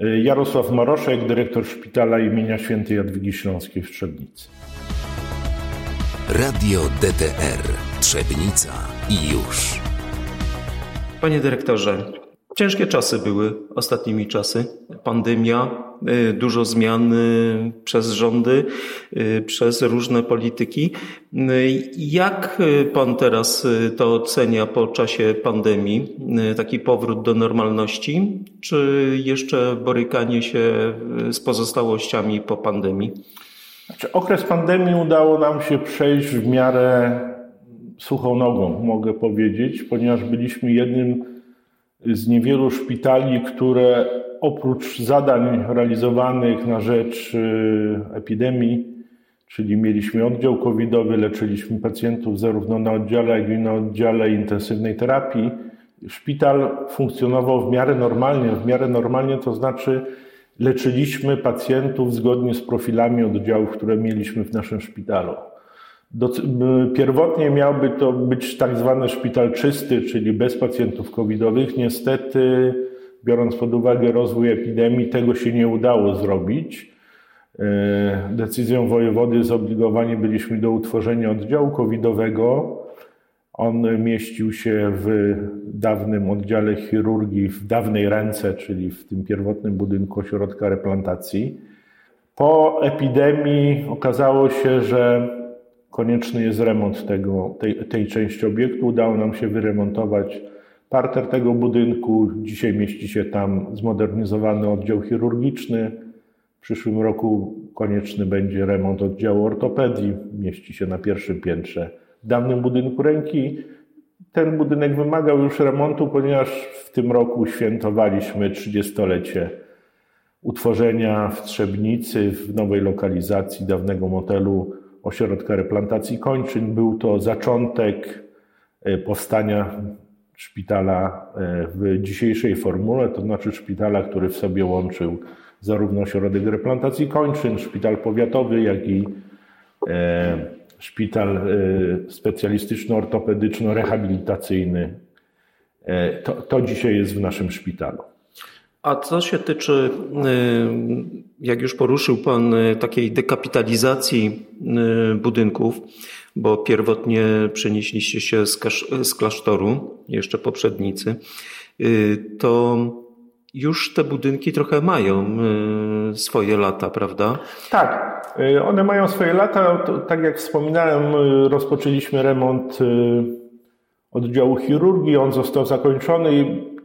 Jarosław Maroszek, dyrektor szpitala imienia świętej Jadwigi Śląskiej w Trzebnicy. Radio DTR Trzebnica i już. Panie dyrektorze, ciężkie czasy były ostatnimi czasy. Pandemia, y, dużo zmian y, przez rządy, y, przez różne polityki. Jak pan teraz to ocenia po czasie pandemii? Taki powrót do normalności, czy jeszcze borykanie się z pozostałościami po pandemii? Znaczy, okres pandemii udało nam się przejść w miarę suchą nogą, mogę powiedzieć, ponieważ byliśmy jednym z niewielu szpitali, które oprócz zadań realizowanych na rzecz y, epidemii, czyli mieliśmy oddział covidowy, leczyliśmy pacjentów zarówno na oddziale, jak i na oddziale intensywnej terapii, szpital funkcjonował w miarę normalnie. W miarę normalnie to znaczy leczyliśmy pacjentów zgodnie z profilami oddziałów, które mieliśmy w naszym szpitalu. Do, pierwotnie miałby to być tak zwany szpital czysty, czyli bez pacjentów covidowych. Niestety, biorąc pod uwagę rozwój epidemii, tego się nie udało zrobić. E, decyzją wojewody zobligowani byliśmy do utworzenia oddziału covidowego. On mieścił się w dawnym oddziale chirurgii, w dawnej ręce, czyli w tym pierwotnym budynku ośrodka replantacji. Po epidemii okazało się, że konieczny jest remont tego, tej, tej części obiektu. Udało nam się wyremontować parter tego budynku. Dzisiaj mieści się tam zmodernizowany oddział chirurgiczny. W przyszłym roku konieczny będzie remont oddziału ortopedii. Mieści się na pierwszym piętrze w dawnym budynku ręki. Ten budynek wymagał już remontu, ponieważ w tym roku świętowaliśmy 30-lecie utworzenia w Trzebnicy, w nowej lokalizacji dawnego motelu ośrodka replantacji kończyn. Był to zaczątek e, powstania szpitala e, w dzisiejszej formule, to znaczy szpitala, który w sobie łączył zarówno ośrodek replantacji kończyn, szpital powiatowy, jak i e, szpital specjalistyczno-ortopedyczno-rehabilitacyjny. To, to dzisiaj jest w naszym szpitalu. A co się tyczy, y, jak już poruszył Pan, y, takiej dekapitalizacji y, budynków, bo pierwotnie przenieśliście się z, z klasztoru, jeszcze poprzednicy, to już te budynki trochę mają swoje lata, prawda? Tak, one mają swoje lata. Tak jak wspominałem, rozpoczęliśmy remont oddziału chirurgii. On został zakończony i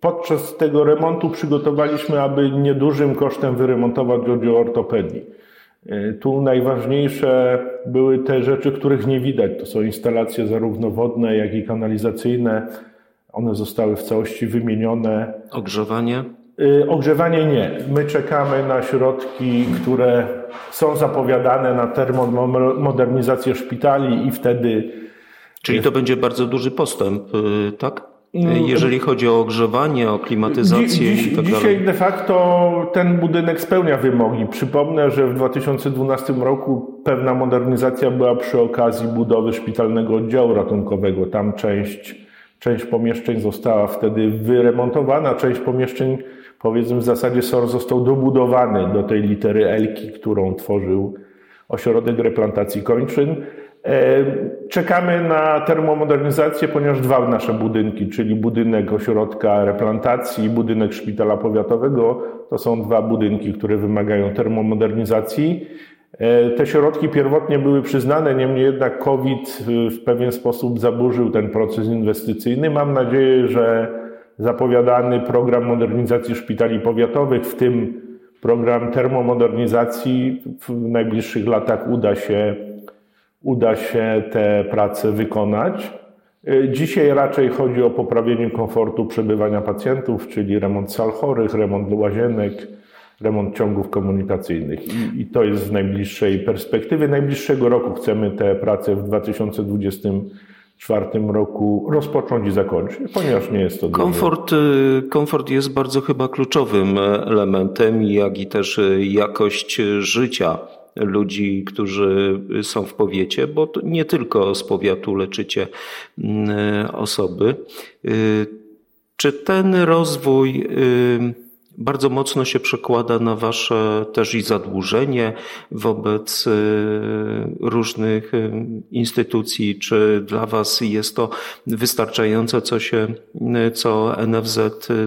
podczas tego remontu przygotowaliśmy, aby niedużym kosztem wyremontować oddział ortopedii. E, tu najważniejsze były te rzeczy, których nie widać. To są instalacje zarówno wodne, jak i kanalizacyjne. One zostały w całości wymienione. Ogrzewanie? E, ogrzewanie nie. My czekamy na środki, które są zapowiadane na termomodernizację szpitali i wtedy. Czyli to będzie bardzo duży postęp, y, tak? Mm. Jeżeli chodzi o ogrzewanie, o klimatyzację dziś, i tak Dzisiaj dalej. de facto ten budynek spełnia wymogi. Przypomnę, że w 2012 roku pewna modernizacja była przy okazji budowy szpitalnego oddziału ratunkowego. Tam część, część pomieszczeń została wtedy wyremontowana, część pomieszczeń powiedzmy w zasadzie SOR został dobudowany do tej litery Elki, którą tworzył ośrodek replantacji kończyn. E, czekamy na termomodernizację, ponieważ dwa nasze budynki, czyli budynek ośrodka replantacji i budynek szpitala powiatowego, to są dwa budynki, które wymagają termomodernizacji. E, te środki pierwotnie były przyznane, niemniej jednak COVID w pewien sposób zaburzył ten proces inwestycyjny. Mam nadzieję, że zapowiadany program modernizacji szpitali powiatowych, w tym program termomodernizacji w najbliższych latach uda się uda się te prace wykonać. Y, dzisiaj raczej chodzi o poprawienie komfortu przebywania pacjentów, czyli remont sal chorych, remont łazienek, remont ciągów komunikacyjnych. I, I, to jest w najbliższej perspektywie. Najbliższego roku chcemy te prace w 2024 roku rozpocząć i zakończyć, ponieważ nie jest to komfort, y, komfort jest bardzo chyba kluczowym elementem, jak i też jakość życia ludzi, którzy są w powiecie, bo nie tylko z powiatu leczycie mm, osoby. Y, czy ten rozwój y, bardzo mocno się przekłada na wasze też i zadłużenie wobec różnych instytucji. Czy dla was jest to wystarczające, co się, co NFZ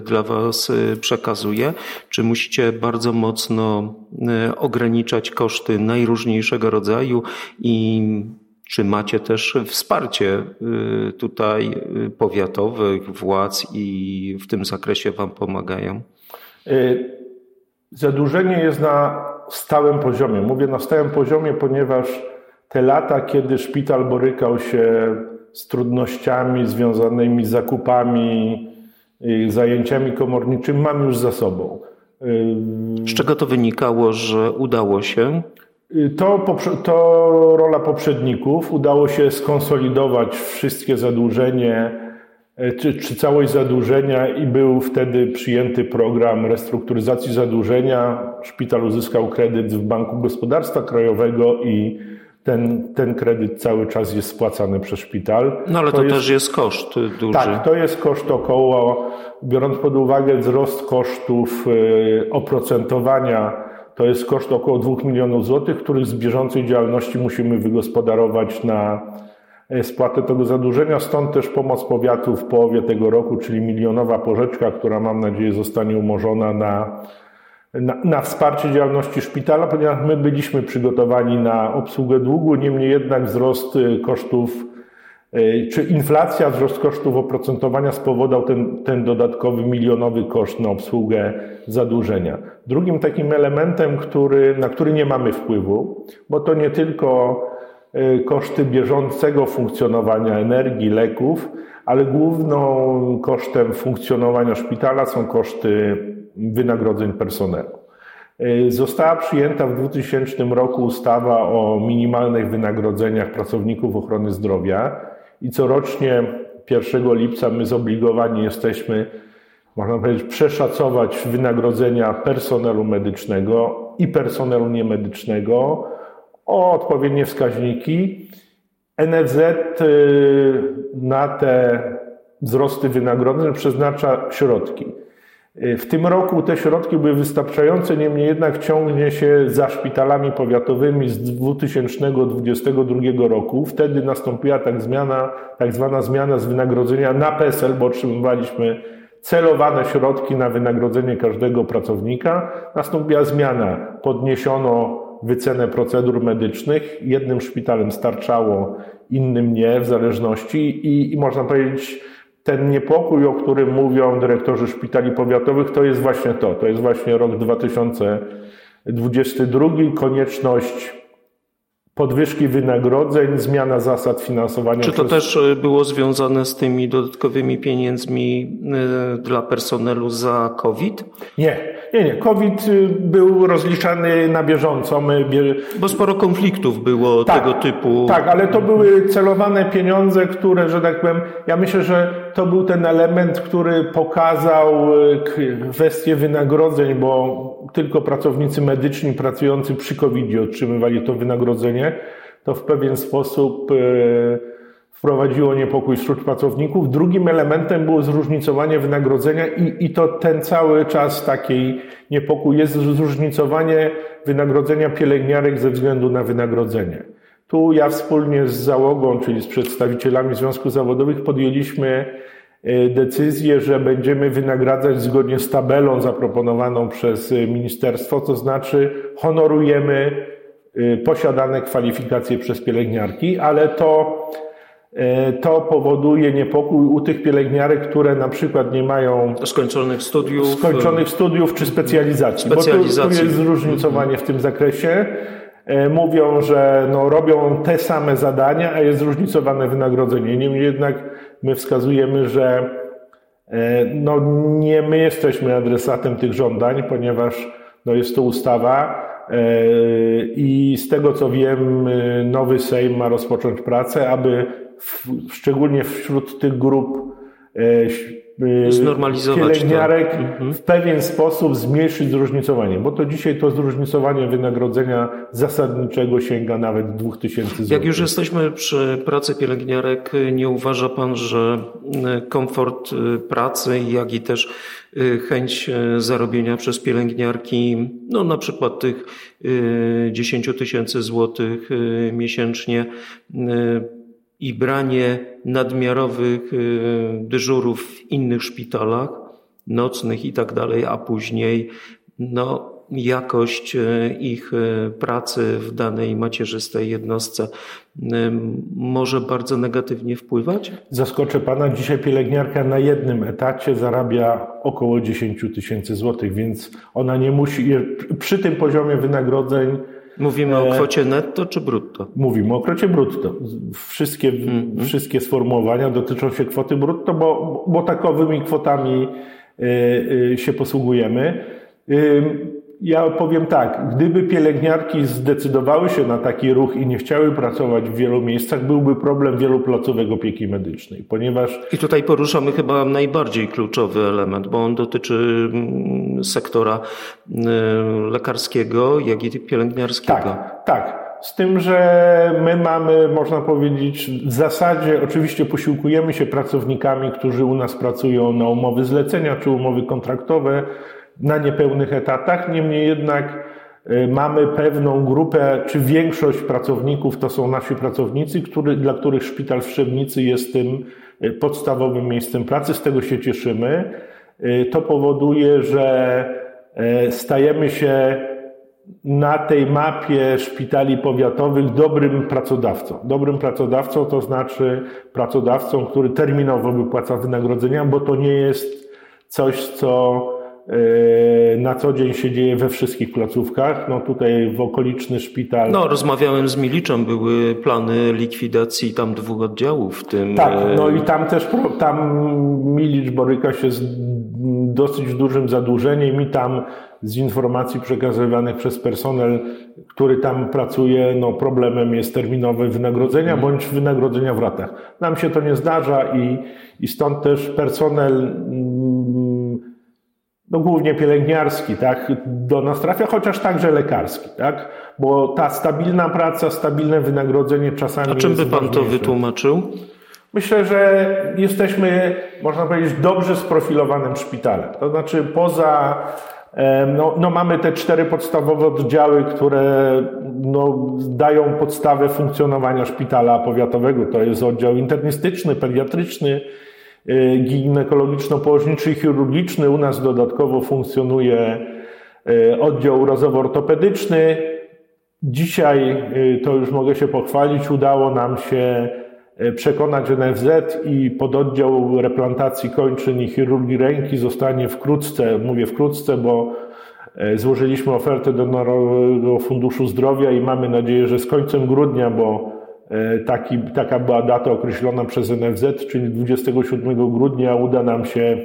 dla was przekazuje? Czy musicie bardzo mocno ograniczać koszty najróżniejszego rodzaju i czy macie też wsparcie y, tutaj y, powiatowych władz i w tym zakresie Wam pomagają? Y, zadłużenie jest na stałym poziomie. Mówię na stałym poziomie, ponieważ te lata, kiedy szpital borykał się z trudnościami związanymi z zakupami, zajęciami komorniczymi, mam już za sobą. Z czego to wynikało, że udało się? To, to rola poprzedników. Udało się skonsolidować wszystkie zadłużenie, czy, czy całość zadłużenia i był wtedy przyjęty program restrukturyzacji zadłużenia. Szpital uzyskał kredyt w Banku Gospodarstwa Krajowego i ten, ten kredyt cały czas jest spłacany przez szpital. No ale to, to jest, też jest koszt duży. Tak, to jest koszt około, biorąc pod uwagę wzrost kosztów e, oprocentowania to jest koszt około 2 milionów złotych, których z bieżącej działalności musimy wygospodarować na e, spłatę tego zadłużenia. Stąd też pomoc powiatu w połowie tego roku, czyli milionowa pożyczka, która mam nadzieję zostanie umorzona na, na, na wsparcie działalności szpitala, ponieważ my byliśmy przygotowani na obsługę długu, niemniej jednak wzrost e, kosztów E, czy inflacja, wzrost kosztów oprocentowania spowodował ten, ten dodatkowy milionowy koszt na obsługę zadłużenia? Drugim takim elementem, który, na który nie mamy wpływu, bo to nie tylko e, koszty bieżącego funkcjonowania energii, leków, ale główną kosztem funkcjonowania szpitala są koszty wynagrodzeń personelu. E, została przyjęta w 2000 roku ustawa o minimalnych wynagrodzeniach pracowników ochrony zdrowia, i corocznie 1 lipca my zobligowani jesteśmy, można powiedzieć, przeszacować wynagrodzenia personelu medycznego i personelu niemedycznego o odpowiednie wskaźniki. NFZ y, na te wzrosty wynagrodzeń przeznacza środki. Y, w tym roku te środki były wystarczające, niemniej jednak ciągnie się za szpitalami powiatowymi z 2022 roku. Wtedy nastąpiła tak, zmiana, tak zwana zmiana z wynagrodzenia na PESEL, bo otrzymywaliśmy celowane środki na wynagrodzenie każdego pracownika. Nastąpiła zmiana, podniesiono wycenę procedur medycznych. Jednym szpitalem starczało, innym nie, w zależności i, i można powiedzieć, ten niepokój, o którym mówią dyrektorzy szpitali powiatowych, to jest właśnie to. To jest właśnie rok 2022, konieczność podwyżki wynagrodzeń, zmiana zasad finansowania. Czy to przez... też e, było związane z tymi dodatkowymi pieniędzmi e, dla personelu za COVID? Nie, nie, nie. COVID y, był rozliczany na bieżąco. My bie... Bo sporo konfliktów było tak, tego typu. Tak, ale to były celowane pieniądze, które, że tak powiem, ja myślę, że to był ten element, który pokazał y, kwestię wynagrodzeń, bo tylko pracownicy medyczni pracujący przy covid otrzymywali to wynagrodzenie. To w pewien sposób yy wprowadziło niepokój wśród pracowników. Drugim elementem było zróżnicowanie wynagrodzenia i, i to ten cały czas takiej niepokój jest zróżnicowanie wynagrodzenia pielęgniarek ze względu na wynagrodzenie. Tu ja wspólnie z załogą, czyli z przedstawicielami związków zawodowych podjęliśmy e, decyzję, że będziemy wynagradzać zgodnie z tabelą zaproponowaną przez ministerstwo, to znaczy honorujemy e, posiadane kwalifikacje przez pielęgniarki, ale to E, to powoduje niepokój u tych pielęgniarek, które na przykład nie mają skończonych studiów, skończonych studiów czy specjalizacji. specjalizacji. Bo tu, tu jest zróżnicowanie w tym zakresie. E, mówią, że no, robią te same zadania, a jest zróżnicowane wynagrodzenie. Niemniej jednak my wskazujemy, że e, no, nie my jesteśmy adresatem tych żądań, ponieważ no, jest to ustawa i z tego co wiem, nowy Sejm ma rozpocząć pracę, aby szczególnie wśród tych grup e, Znormalizować pielęgniarek to. Mhm. w pewien sposób zmniejszyć zróżnicowanie, bo to dzisiaj to zróżnicowanie wynagrodzenia zasadniczego sięga nawet 2000 zł. Jak już jesteśmy przy pracy pielęgniarek, nie uważa Pan, że komfort pracy, jak i też chęć zarobienia przez pielęgniarki, no na przykład tych 10 tysięcy złotych miesięcznie i branie nadmiarowych dyżurów w innych szpitalach, nocnych i tak dalej, a później no, jakość e, ich e, pracy w danej macierzystej jednostce może bardzo negatywnie wpływać? Zaskoczę pana, dzisiaj pielęgniarka na jednym etacie zarabia około 10 tysięcy złotych, więc ona nie musi, przy tym poziomie wynagrodzeń Mówimy o kwocie netto czy brutto? Mówimy o kwocie brutto. Wszystkie, mm -hmm. wszystkie sformułowania dotyczą się kwoty brutto, bo, bo takowymi kwotami się posługujemy. Ja powiem tak, gdyby pielęgniarki zdecydowały się na taki ruch i nie chciały pracować w wielu miejscach, byłby problem wielu placówek opieki medycznej, ponieważ... I tutaj poruszamy chyba najbardziej kluczowy element, bo on dotyczy mm, sektora mm, lekarskiego, jak i pielęgniarskiego. Tak, tak. Z tym, że my mamy, można powiedzieć, w zasadzie oczywiście posiłkujemy się pracownikami, którzy u nas pracują na umowy zlecenia czy umowy kontraktowe, na niepełnych etatach, niemniej jednak y, mamy pewną grupę, czy większość pracowników to są nasi pracownicy, który, dla których szpital w Szczebnicy jest tym y, podstawowym miejscem pracy. Z tego się cieszymy. Y, to powoduje, że stajemy się na tej mapie szpitali powiatowych dobrym pracodawcą. Dobrym pracodawcą to znaczy pracodawcą, który terminowo wypłaca wynagrodzenia, bo to nie jest coś, co na co dzień się dzieje we wszystkich placówkach. No tutaj w okoliczny szpital. No, rozmawiałem z Miliczem, były plany likwidacji tam dwóch oddziałów w tym. Tak, e, no i tam też tam Milicz boryka się z dosyć dużym zadłużeniem i tam z informacji przekazywanych przez personel, który tam pracuje, no problemem jest terminowe wynagrodzenia mhm. bądź wynagrodzenia w ratach. Nam się to nie zdarza i, i stąd też personel no głównie pielęgniarski, tak, do nas trafia, chociaż także lekarski, tak, bo ta stabilna praca, stabilne wynagrodzenie czasami. A czym by pan ważniejsze. to wytłumaczył? Myślę, że jesteśmy, można powiedzieć, dobrze sprofilowanym szpitalem. To znaczy, poza, no, no mamy te cztery podstawowe oddziały, które no, dają podstawę funkcjonowania szpitala powiatowego. To jest oddział internistyczny, pediatryczny, ginekologiczno-położniczy i chirurgiczny. U nas dodatkowo funkcjonuje y, oddział urazowo-ortopedyczny. Dzisiaj, y, to już mogę się pochwalić, udało nam się przekonać NFZ i pododdział replantacji kończyn i chirurgii ręki zostanie wkrótce, mówię wkrótce, bo złożyliśmy ofertę do Narodowego Funduszu Zdrowia i mamy nadzieję, że z końcem grudnia, bo taki, taka była data określona przez NFZ, czyli 27 grudnia uda nam się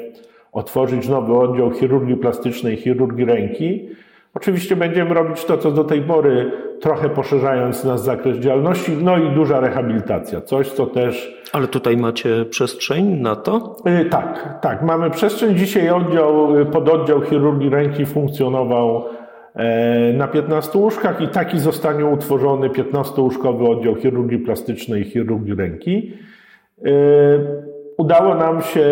otworzyć nowy oddział chirurgii plastycznej, chirurgii ręki. Oczywiście będziemy robić to, co do tej pory, trochę poszerzając nasz zakres działalności, no i duża rehabilitacja, coś, co też. Ale tutaj macie przestrzeń na to? E, tak, tak, mamy przestrzeń. Dzisiaj oddział, pododdział chirurgii ręki funkcjonował E, na 15 łóżkach i taki zostanie utworzony 15-łóżkowy oddział chirurgii plastycznej i chirurgii ręki. E, udało nam się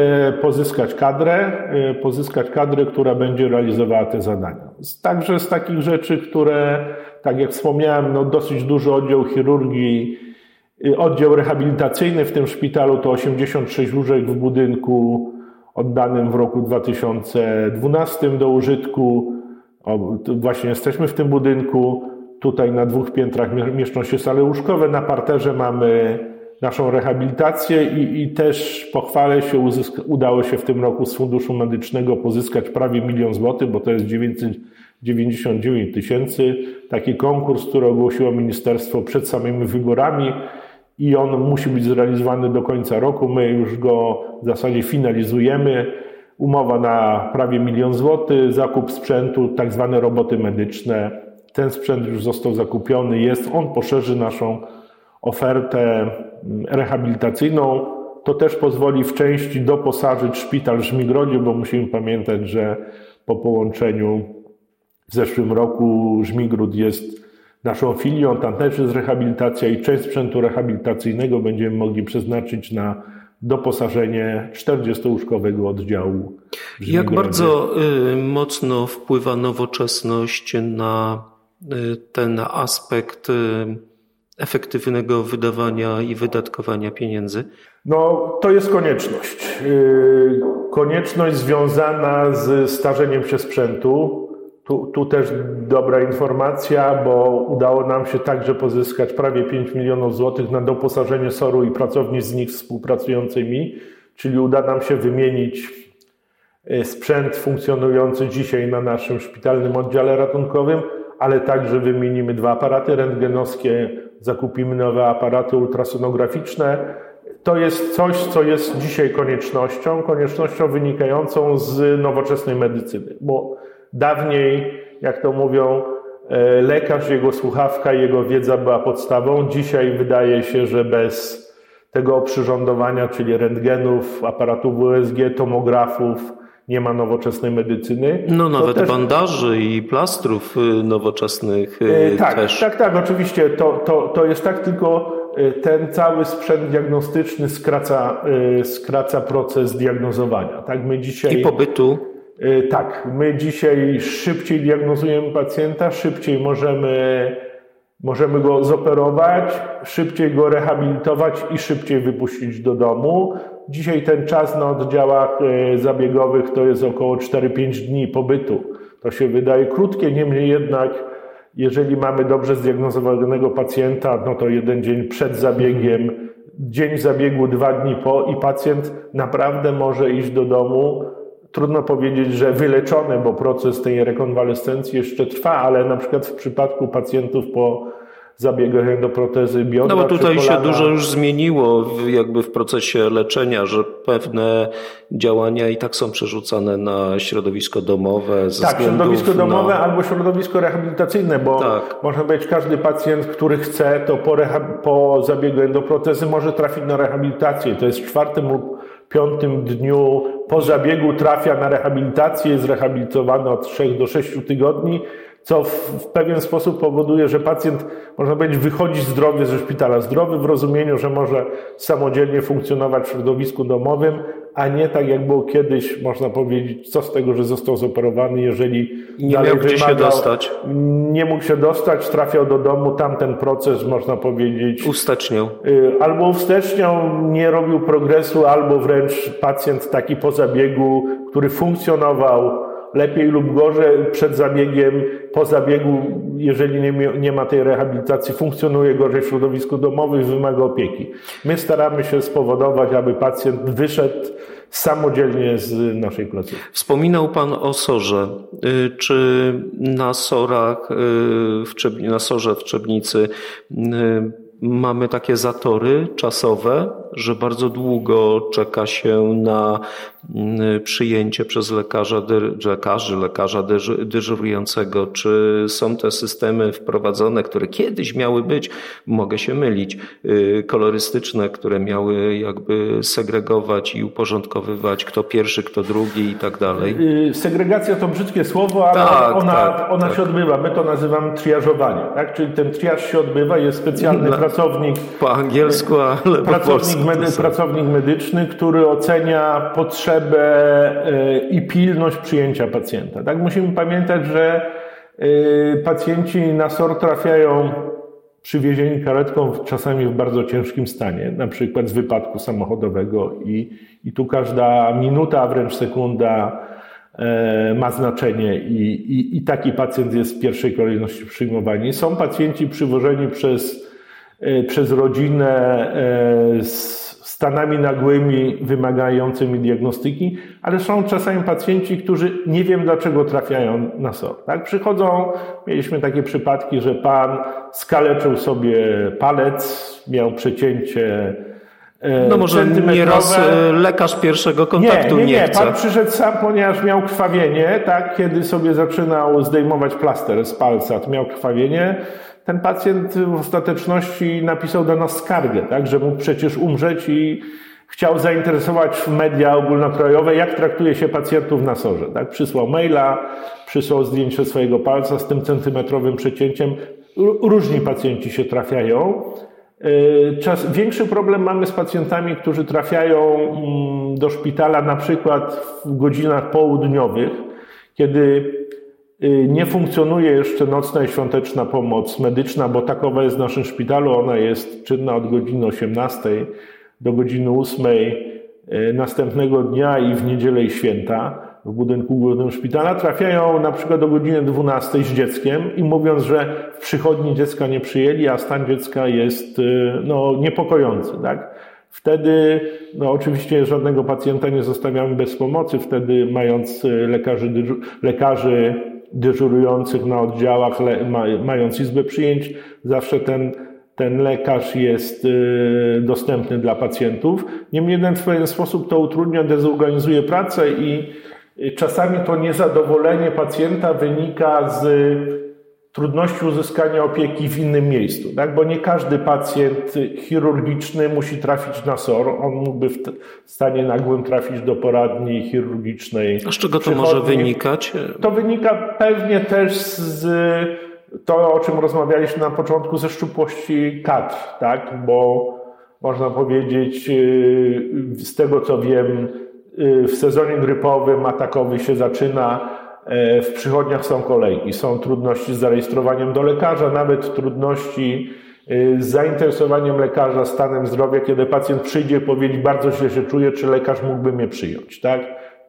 pozyskać kadrę, e, pozyskać kadrę, która będzie realizowała te zadania. Także z takich rzeczy, które, tak jak wspomniałem, no dosyć duży oddział chirurgii, oddział rehabilitacyjny w tym szpitalu to 86 łóżek w budynku oddanym w roku 2012 do użytku. O, właśnie jesteśmy w tym budynku. Tutaj na dwóch piętrach mieszczą się sale łóżkowe. Na parterze mamy naszą rehabilitację i, i też pochwalę się, uzyska, udało się w tym roku z Funduszu Medycznego pozyskać prawie milion złotych, bo to jest 999 tysięcy. Taki konkurs, który ogłosiło ministerstwo przed samymi wyborami i on musi być zrealizowany do końca roku. My już go w zasadzie finalizujemy umowa na prawie milion złotych, zakup sprzętu, tak zwane roboty medyczne. Ten sprzęt już został zakupiony, jest, on poszerzy naszą ofertę mm, rehabilitacyjną. To też pozwoli w części doposażyć szpital w Żmigrodzie, bo musimy pamiętać, że po połączeniu w zeszłym roku Żmigród jest naszą filią, tam też jest rehabilitacja i część sprzętu rehabilitacyjnego będziemy mogli przeznaczyć na doposażenie 40-łóżkowego oddziału. Jak bardzo y, mocno wpływa nowoczesność na y, ten aspekt y, efektywnego wydawania i wydatkowania pieniędzy? No, to jest konieczność. Konieczność związana z starzeniem się sprzętu. Tu, tu też dobra informacja, bo udało nam się także pozyskać prawie 5 milionów złotych na doposażenie SOR-u i pracowni z nich współpracującymi, czyli uda nam się wymienić e, sprzęt funkcjonujący dzisiaj na naszym szpitalnym oddziale ratunkowym, ale także wymienimy dwa aparaty rentgenowskie, zakupimy nowe aparaty ultrasonograficzne. To jest coś, co jest dzisiaj koniecznością, koniecznością wynikającą z nowoczesnej medycyny, bo Dawniej, jak to mówią, e, lekarz, jego słuchawka, jego wiedza była podstawą. Dzisiaj wydaje się, że bez tego oprzyrządowania, czyli rentgenów, aparatów USG, tomografów, nie ma nowoczesnej medycyny. No nawet też... bandaży i plastrów y, nowoczesnych y, e, tak, też. Tak, tak, oczywiście to, to, to jest tak, tylko y, ten cały sprzęt diagnostyczny skraca, skraca proces diagnozowania. Tak, my dzisiaj... I pobytu. Y, tak, my dzisiaj szybciej diagnozujemy pacjenta, szybciej możemy, możemy go zoperować, szybciej go rehabilitować i szybciej wypuścić do domu. Dzisiaj ten czas na oddziałach y, zabiegowych to jest około 4-5 dni pobytu. To się wydaje krótkie, niemniej jednak, jeżeli mamy dobrze zdiagnozowanego pacjenta, no to jeden dzień przed zabiegiem, dzień zabiegu, dwa dni po i pacjent naprawdę może iść do domu trudno powiedzieć, że wyleczone, bo proces tej rekonwalescencji jeszcze trwa, ale na przykład w przypadku pacjentów po zabiegach do protezy biodra. No bo tutaj się dużo już zmieniło w, jakby w procesie leczenia, że pewne działania i tak są przerzucane na środowisko domowe. Ze tak, środowisko domowe na... albo środowisko rehabilitacyjne, bo tak. może być każdy pacjent, który chce, to po, po zabiegu endoprotezy może trafić na rehabilitację. To jest w czwartym lub piątym dniu po zabiegu trafia na rehabilitację, jest rehabilitowany od 3 do 6 tygodni, co w, pewien sposób powoduje, że pacjent, można powiedzieć, wychodzi zdrowy ze szpitala. Zdrowy w rozumieniu, że może samodzielnie funkcjonować w środowisku domowym, a nie tak jak było kiedyś, można powiedzieć, co z tego, że został zoperowany, jeżeli nie miał gdzie wymagał, się dostać. Nie mógł się dostać, trafiał do domu, tamten proces, można powiedzieć... Usteczniał. Y, albo usteczniał, nie robił progresu, albo wręcz pacjent taki po zabiegu, który funkcjonował lepiej lub gorzej przed zabiegiem, po zabiegu, jeżeli nie, nie ma tej rehabilitacji, funkcjonuje gorzej w środowisku domowym wymaga opieki. My staramy się spowodować, aby pacjent wyszedł samodzielnie z naszej placówki. Wspominał Pan o sorze. Y, czy na sorach, y, na sorze w Trzebnicy y, mamy takie zatory czasowe, że bardzo długo czeka się na przyjęcie przez lekarza, lekarzy, lekarza dyżurującego. Czy są te systemy wprowadzone, które kiedyś miały być, mogę się mylić, y, kolorystyczne, które miały jakby segregować i uporządkowywać kto pierwszy, kto drugi i tak dalej? Y, segregacja to brzydkie słowo, ale tak, ona, tak, ona tak. się odbywa. My to nazywamy triażowanie. Tak? Czyli ten triaż się odbywa, jest specjalny pracownik. Po angielsku, ale pracownik po medy, pracownik medyczny, który ocenia potrzebę e, i pilność przyjęcia pacjenta. Tak? Musimy pamiętać, że e, pacjenci na SOR trafiają przywiezieni karetką czasami w bardzo ciężkim stanie, na przykład z wypadku samochodowego i, i tu każda minuta, a wręcz sekunda e, ma znaczenie i, i, i taki pacjent jest w pierwszej kolejności przyjmowany. Są pacjenci przywożeni przez, przez rodzinę z stanami nagłymi wymagającymi diagnostyki, ale są czasami pacjenci, którzy nie wiem dlaczego trafiają na SOR. Tak? Przychodzą, mieliśmy takie przypadki, że pan skaleczył sobie palec, miał przecięcie e, no może nieraz e, lekarz pierwszego kontaktu nie, nie, nie, nie. Pan przyszedł sam, ponieważ miał krwawienie, tak? Kiedy sobie zaczynał zdejmować plaster z palca, to miał krwawienie ten pacjent w ostateczności napisał do nas skargę, tak, że mógł przecież umrzeć i chciał zainteresować media ogólnokrajowe, jak traktuje się pacjentów na sorze. Tak? Przysłał maila, przysłał zdjęcie swojego palca z tym centymetrowym przecięciem. Różni pacjenci się trafiają. Czas, większy problem mamy z pacjentami, którzy trafiają mm, do szpitala na przykład w godzinach południowych, kiedy nie funkcjonuje jeszcze nocna i świąteczna pomoc medyczna, bo takowa jest w naszym szpitalu. Ona jest czynna od godziny 18 do godziny 8 y, następnego dnia i w niedzielę i święta w budynku głównym szpitala, trafiają na przykład do godziny 12 z dzieckiem i mówiąc, że w przychodni dziecka nie przyjęli, a stan dziecka jest y, no, niepokojący. Tak? Wtedy, no oczywiście żadnego pacjenta nie zostawiamy bez pomocy, wtedy mając y, lekarzy, lekarzy dyżurujących na oddziałach, mając izbę przyjęć, zawsze ten, ten lekarz jest y, dostępny dla pacjentów. Niemniej jednak w pewien sposób to utrudnia, dezorganizuje pracę i czasami to niezadowolenie pacjenta wynika z trudności uzyskania opieki w innym miejscu, tak? bo nie każdy pacjent chirurgiczny musi trafić na SOR. On mógłby w stanie nagłym trafić do poradni chirurgicznej. A z czego to może wynikać? To wynika pewnie też z to, o czym rozmawialiśmy na początku, ze szczupłości kadr, tak? bo można powiedzieć, y, z tego co wiem, y, w sezonie grypowym atakowy się zaczyna w przychodniach są kolejki, są trudności z zarejestrowaniem do lekarza, nawet trudności e, z zainteresowaniem lekarza stanem zdrowia, kiedy pacjent przyjdzie powiedzieć, bardzo źle się czuje, czy lekarz mógłby mnie przyjąć, tak?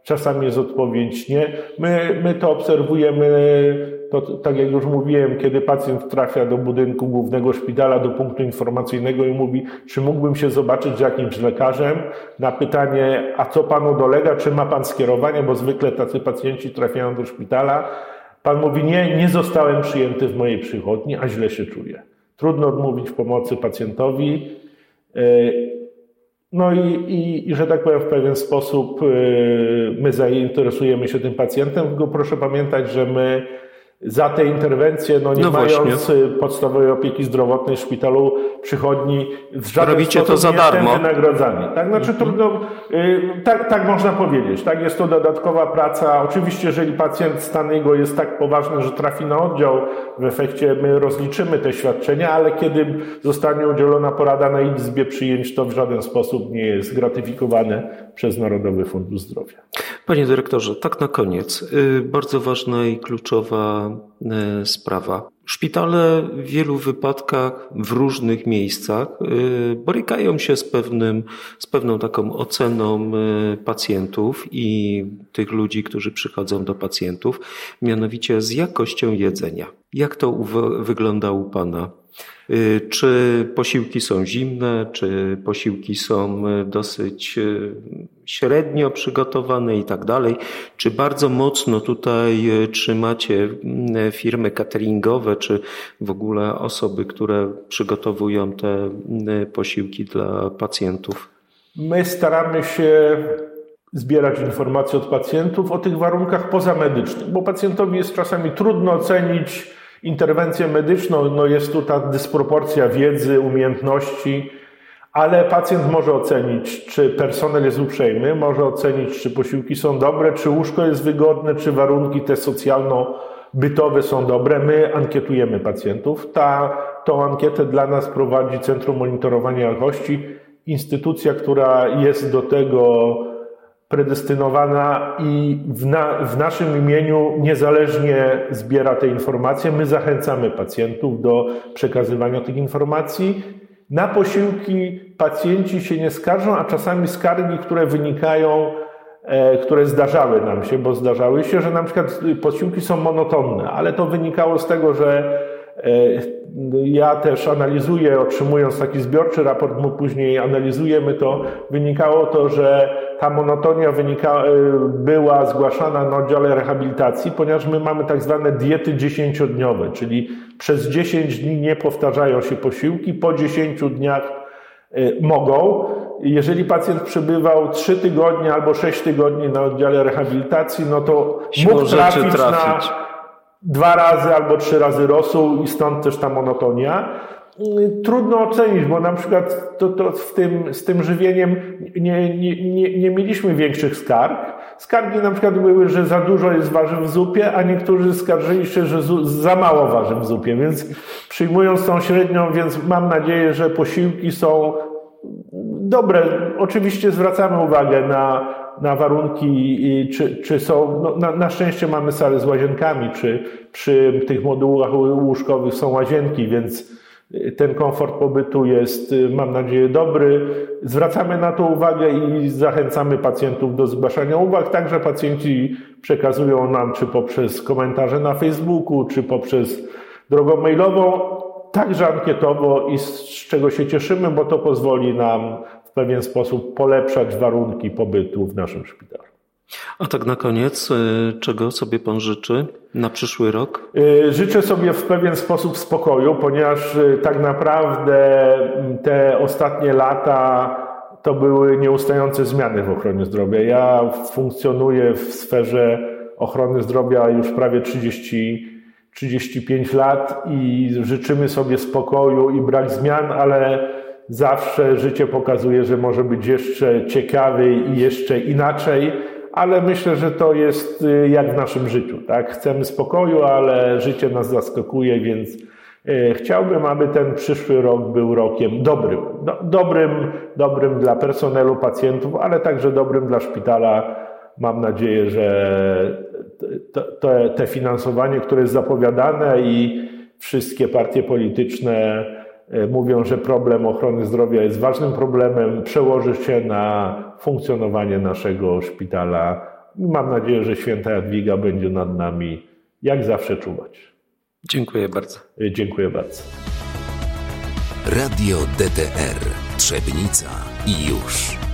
Czasami jest odpowiedź nie. My, my to obserwujemy to tak jak już mówiłem, kiedy pacjent trafia do budynku głównego szpitala, do punktu informacyjnego i mówi, czy mógłbym się zobaczyć z jakimś lekarzem, na pytanie, a co panu dolega, czy ma pan skierowanie, bo zwykle tacy pacjenci trafiają do szpitala. Pan mówi, nie, nie zostałem przyjęty w mojej przychodni, a źle się czuję. Trudno odmówić pomocy pacjentowi. No i, i, i, że tak powiem, w pewien sposób e, my zainteresujemy się tym pacjentem, tylko proszę pamiętać, że my za te interwencje, no nie no mając właśnie. podstawowej opieki zdrowotnej w szpitalu przychodni, w żaden Robicie to za darmo. wynagradzani. Tak, znaczy to, no, y, tak, tak można powiedzieć. Tak, jest to dodatkowa praca. Oczywiście, jeżeli pacjent stan jego jest tak poważny, że trafi na oddział, w efekcie my rozliczymy te świadczenia, ale kiedy zostanie udzielona porada na izbie przyjęć, to w żaden sposób nie jest gratyfikowane przez Narodowy Fundusz Zdrowia. Panie dyrektorze, tak na koniec. Y, bardzo ważna i kluczowa y, sprawa. Szpitale w wielu wypadkach w różnych miejscach y, borykają się z, pewnym, z pewną taką oceną pacjentów i tych ludzi, którzy przychodzą do pacjentów, mianowicie z jakością jedzenia. Jak to wygląda u Pana? Y, czy posiłki są zimne, czy posiłki są y, dosyć y, średnio przygotowane i tak dalej? Czy bardzo mocno tutaj trzymacie firmy cateringowe, czy w ogóle osoby, które przygotowują te posiłki dla pacjentów? My staramy się zbierać informacje od pacjentów o tych warunkach pozamedycznych, bo pacjentowi jest czasami trudno ocenić, interwencję medyczną, no jest tu ta dysproporcja wiedzy, umiejętności, ale pacjent może ocenić, czy personel jest uprzejmy, może ocenić, czy posiłki są dobre, czy łóżko jest wygodne, czy warunki te socjalno-bytowe są dobre. My ankietujemy pacjentów. Ta, tą ankietę dla nas prowadzi Centrum Monitorowania Jakości, instytucja, która jest do tego predestynowana i w, na, w, naszym imieniu niezależnie zbiera te informacje. My zachęcamy pacjentów do przekazywania tych informacji. Na posiłki pacjenci się nie skarżą, a czasami skargi, które wynikają, e, które zdarzały nam się, bo zdarzały się, że na przykład posiłki są monotonne, ale to wynikało z tego, że e, ja też analizuję, otrzymując taki zbiorczy raport, my później analizujemy to, wynikało to, że ta monotonia wynika, e, była zgłaszana na oddziale rehabilitacji, ponieważ my mamy tak zwane diety dziesięciodniowe, czyli przez 10 dni nie powtarzają się posiłki, po 10 dniach e, mogą. Jeżeli pacjent przebywał 3 tygodnie albo 6 tygodni na oddziale rehabilitacji, no to mógł trafić, trafić na dwa razy albo trzy razy rosół i stąd też ta monotonia. Trudno ocenić, bo na przykład to, to w tym, z tym żywieniem nie, nie, nie, nie mieliśmy większych skarg. Skargi na przykład były, że za dużo jest warzyw w zupie, a niektórzy skarżyli się, że za mało warzyw w zupie, więc przyjmując tą średnią, więc mam nadzieję, że posiłki są dobre. Oczywiście zwracamy uwagę na, na warunki, czy, czy są, no, na, na szczęście mamy sale z łazienkami, czy przy tych modułach łóżkowych są łazienki, więc ten komfort pobytu jest, mam nadzieję, dobry. Zwracamy na to uwagę i zachęcamy pacjentów do zgłaszania uwag. Także pacjenci przekazują nam, czy poprzez komentarze na Facebooku, czy poprzez drogą mailową, także ankietowo i z czego się cieszymy, bo to pozwoli nam w pewien sposób polepszać warunki pobytu w naszym szpitalu. A tak na koniec, y, czego sobie Pan życzy na przyszły rok? Y, życzę sobie w pewien sposób spokoju, ponieważ y, tak naprawdę te ostatnie lata to były nieustające zmiany w ochronie zdrowia. Ja funkcjonuję w sferze ochrony zdrowia już prawie 30, 35 lat i życzymy sobie spokoju i brak zmian, ale zawsze życie pokazuje, że może być jeszcze ciekawiej i jeszcze inaczej ale myślę, że to jest y, jak w naszym życiu. Tak? Chcemy spokoju, ale życie nas zaskakuje, więc y, chciałbym, aby ten przyszły rok był rokiem dobrym. Do, dobrym, dobrym dla personelu, pacjentów, ale także dobrym dla szpitala. Mam nadzieję, że to, to, te finansowanie, które jest zapowiadane i wszystkie partie polityczne mówią, że problem ochrony zdrowia jest ważnym problemem, przełoży się na funkcjonowanie naszego szpitala. Mam nadzieję, że święta Jadwiga będzie nad nami jak zawsze czuwać. Dziękuję bardzo. E, dziękuję bardzo. Radio DTR Trzebnica i już.